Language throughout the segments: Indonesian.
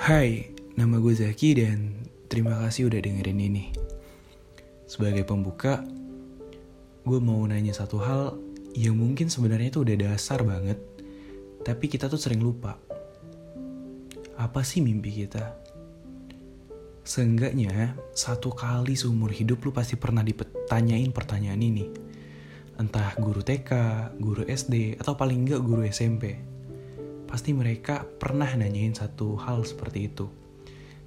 Hai, nama gue Zaki dan terima kasih udah dengerin ini. Sebagai pembuka, gue mau nanya satu hal yang mungkin sebenarnya itu udah dasar banget, tapi kita tuh sering lupa. Apa sih mimpi kita? Seenggaknya, satu kali seumur hidup lu pasti pernah ditanyain pertanyaan ini. Entah guru TK, guru SD, atau paling enggak guru SMP pasti mereka pernah nanyain satu hal seperti itu.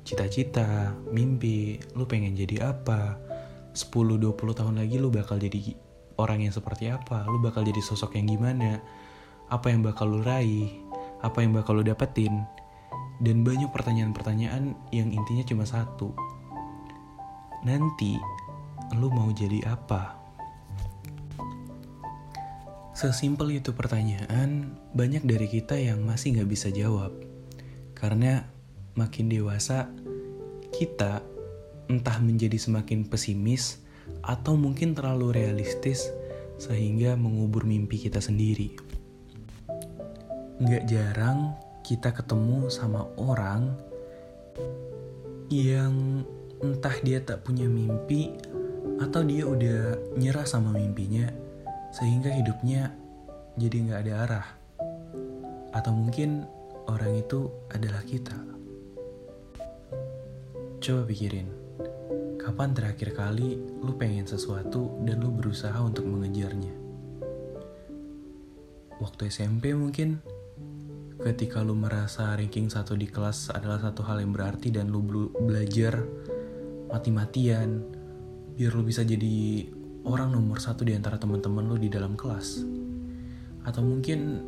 Cita-cita, mimpi, lu pengen jadi apa? 10-20 tahun lagi lu bakal jadi orang yang seperti apa? Lu bakal jadi sosok yang gimana? Apa yang bakal lu raih? Apa yang bakal lu dapetin? Dan banyak pertanyaan-pertanyaan yang intinya cuma satu. Nanti, lu mau jadi apa? Sesimpel itu pertanyaan, banyak dari kita yang masih nggak bisa jawab. Karena makin dewasa, kita entah menjadi semakin pesimis atau mungkin terlalu realistis sehingga mengubur mimpi kita sendiri. Nggak jarang kita ketemu sama orang yang entah dia tak punya mimpi atau dia udah nyerah sama mimpinya sehingga hidupnya jadi nggak ada arah. Atau mungkin orang itu adalah kita. Coba pikirin, kapan terakhir kali lu pengen sesuatu dan lu berusaha untuk mengejarnya? Waktu SMP mungkin, ketika lu merasa ranking satu di kelas adalah satu hal yang berarti dan lu belajar mati-matian, biar lu bisa jadi orang nomor satu di antara teman-teman lo di dalam kelas. Atau mungkin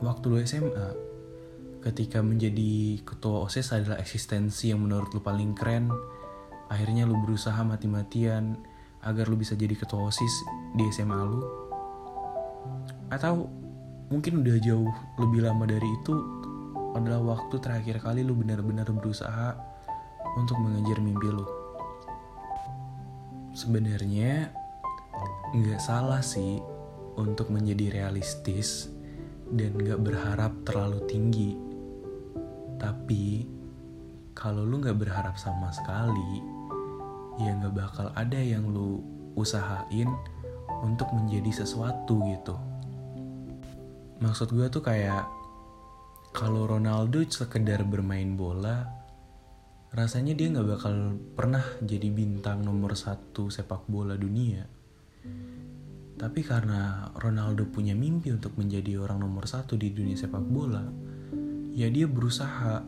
waktu lo SMA, ketika menjadi ketua OSIS adalah eksistensi yang menurut lo paling keren, akhirnya lo berusaha mati-matian agar lo bisa jadi ketua OSIS di SMA lo. Atau mungkin udah jauh lebih lama dari itu adalah waktu terakhir kali lo benar-benar berusaha untuk mengejar mimpi lo sebenarnya nggak salah sih untuk menjadi realistis dan nggak berharap terlalu tinggi. Tapi kalau lu nggak berharap sama sekali, ya nggak bakal ada yang lu usahain untuk menjadi sesuatu gitu. Maksud gue tuh kayak kalau Ronaldo sekedar bermain bola, rasanya dia nggak bakal pernah jadi bintang nomor satu sepak bola dunia. Tapi karena Ronaldo punya mimpi untuk menjadi orang nomor satu di dunia sepak bola, ya dia berusaha,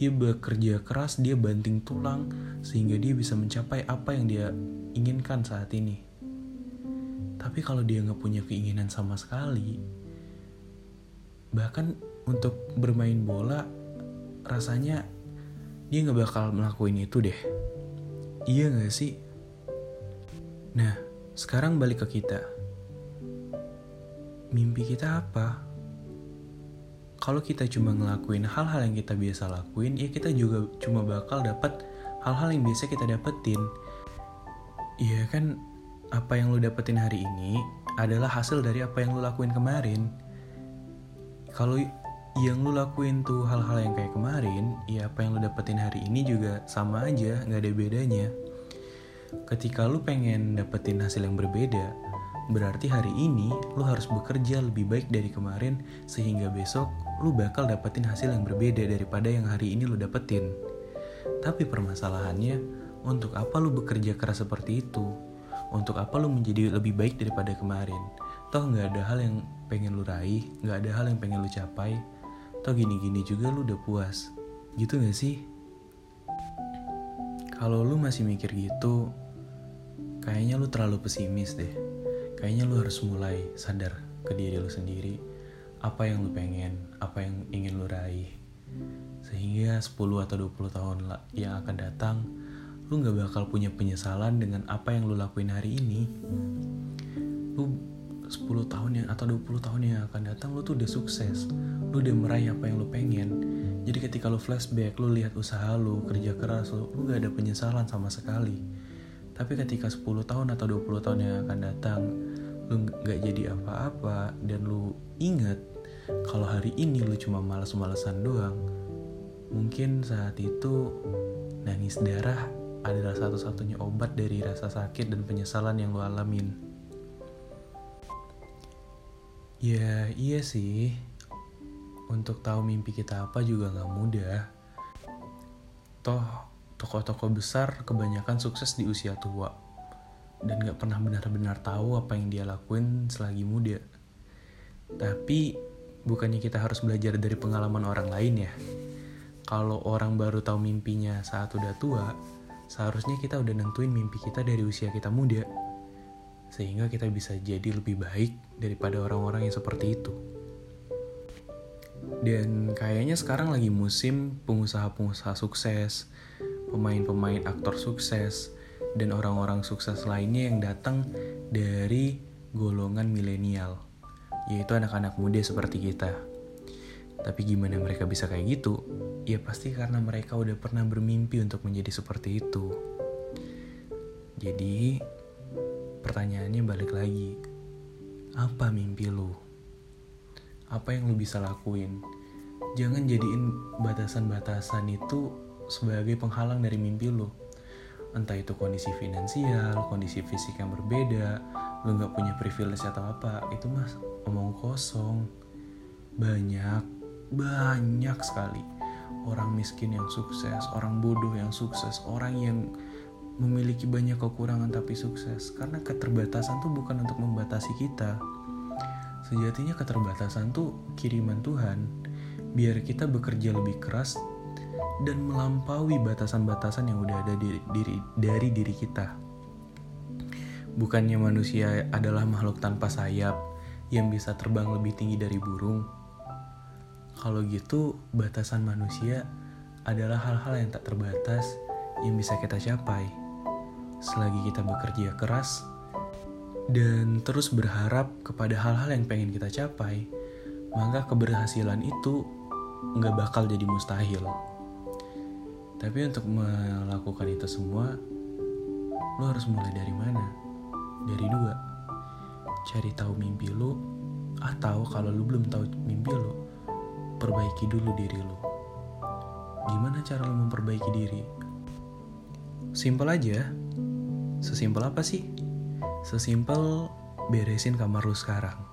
dia bekerja keras, dia banting tulang sehingga dia bisa mencapai apa yang dia inginkan saat ini. Tapi kalau dia nggak punya keinginan sama sekali, bahkan untuk bermain bola rasanya dia nggak bakal melakukan itu deh. Iya gak sih? Nah, sekarang balik ke kita. Mimpi kita apa? Kalau kita cuma ngelakuin hal-hal yang kita biasa lakuin, ya kita juga cuma bakal dapat hal-hal yang biasa kita dapetin. Iya kan, apa yang lo dapetin hari ini adalah hasil dari apa yang lo lakuin kemarin. Kalau yang lu lakuin tuh hal-hal yang kayak kemarin, ya apa yang lu dapetin hari ini juga sama aja, nggak ada bedanya. Ketika lu pengen dapetin hasil yang berbeda, berarti hari ini lu harus bekerja lebih baik dari kemarin sehingga besok lu bakal dapetin hasil yang berbeda daripada yang hari ini lu dapetin. Tapi permasalahannya, untuk apa lu bekerja keras seperti itu? Untuk apa lu menjadi lebih baik daripada kemarin? Toh nggak ada hal yang pengen lu raih, nggak ada hal yang pengen lu capai, Toh gini-gini juga lu udah puas. Gitu gak sih? Kalau lu masih mikir gitu, kayaknya lu terlalu pesimis deh. Kayaknya lu harus mulai sadar ke diri lu sendiri. Apa yang lu pengen, apa yang ingin lu raih. Sehingga 10 atau 20 tahun yang akan datang, lu gak bakal punya penyesalan dengan apa yang lu lakuin hari ini. Lu 10 tahun yang atau 20 tahun yang akan datang lu tuh udah sukses lu udah meraih apa yang lu pengen. Jadi ketika lu flashback lu lihat usaha lu kerja keras lu lu gak ada penyesalan sama sekali. Tapi ketika 10 tahun atau 20 tahun yang akan datang lu gak jadi apa-apa dan lu inget kalau hari ini lu cuma males-malesan doang Mungkin saat itu nangis darah adalah satu-satunya obat dari rasa sakit dan penyesalan yang lo alamin. Ya iya sih, untuk tahu mimpi kita apa juga gak mudah. Toh, tokoh-tokoh besar kebanyakan sukses di usia tua dan gak pernah benar-benar tahu apa yang dia lakuin selagi muda. Tapi bukannya kita harus belajar dari pengalaman orang lain ya. Kalau orang baru tahu mimpinya saat udah tua, seharusnya kita udah nentuin mimpi kita dari usia kita muda. Sehingga kita bisa jadi lebih baik daripada orang-orang yang seperti itu. Dan kayaknya sekarang lagi musim pengusaha-pengusaha sukses, pemain-pemain aktor sukses, dan orang-orang sukses lainnya yang datang dari golongan milenial, yaitu anak-anak muda seperti kita. Tapi gimana mereka bisa kayak gitu? Ya pasti karena mereka udah pernah bermimpi untuk menjadi seperti itu. Jadi, pertanyaannya balik lagi. Apa mimpi lu? Apa yang lu bisa lakuin? Jangan jadiin batasan-batasan itu sebagai penghalang dari mimpi lu. Entah itu kondisi finansial, kondisi fisik yang berbeda, lu gak punya privilege atau apa, itu mas omong kosong. Banyak, banyak sekali orang miskin yang sukses, orang bodoh yang sukses, orang yang memiliki banyak kekurangan tapi sukses. Karena keterbatasan tuh bukan untuk membatasi kita. Sejatinya keterbatasan tuh kiriman Tuhan biar kita bekerja lebih keras dan melampaui batasan-batasan yang udah ada di, diri, dari diri kita. Bukannya manusia adalah makhluk tanpa sayap yang bisa terbang lebih tinggi dari burung, kalau gitu, batasan manusia adalah hal-hal yang tak terbatas yang bisa kita capai. Selagi kita bekerja keras dan terus berharap kepada hal-hal yang pengen kita capai, maka keberhasilan itu nggak bakal jadi mustahil. Tapi untuk melakukan itu semua, lo harus mulai dari mana? Dari dua, cari tahu mimpi lo, atau kalau lo belum tahu mimpi lo, perbaiki dulu diri lo. Gimana cara lo memperbaiki diri? Simpel aja. Sesimpel apa sih? Sesimpel beresin kamar lo sekarang.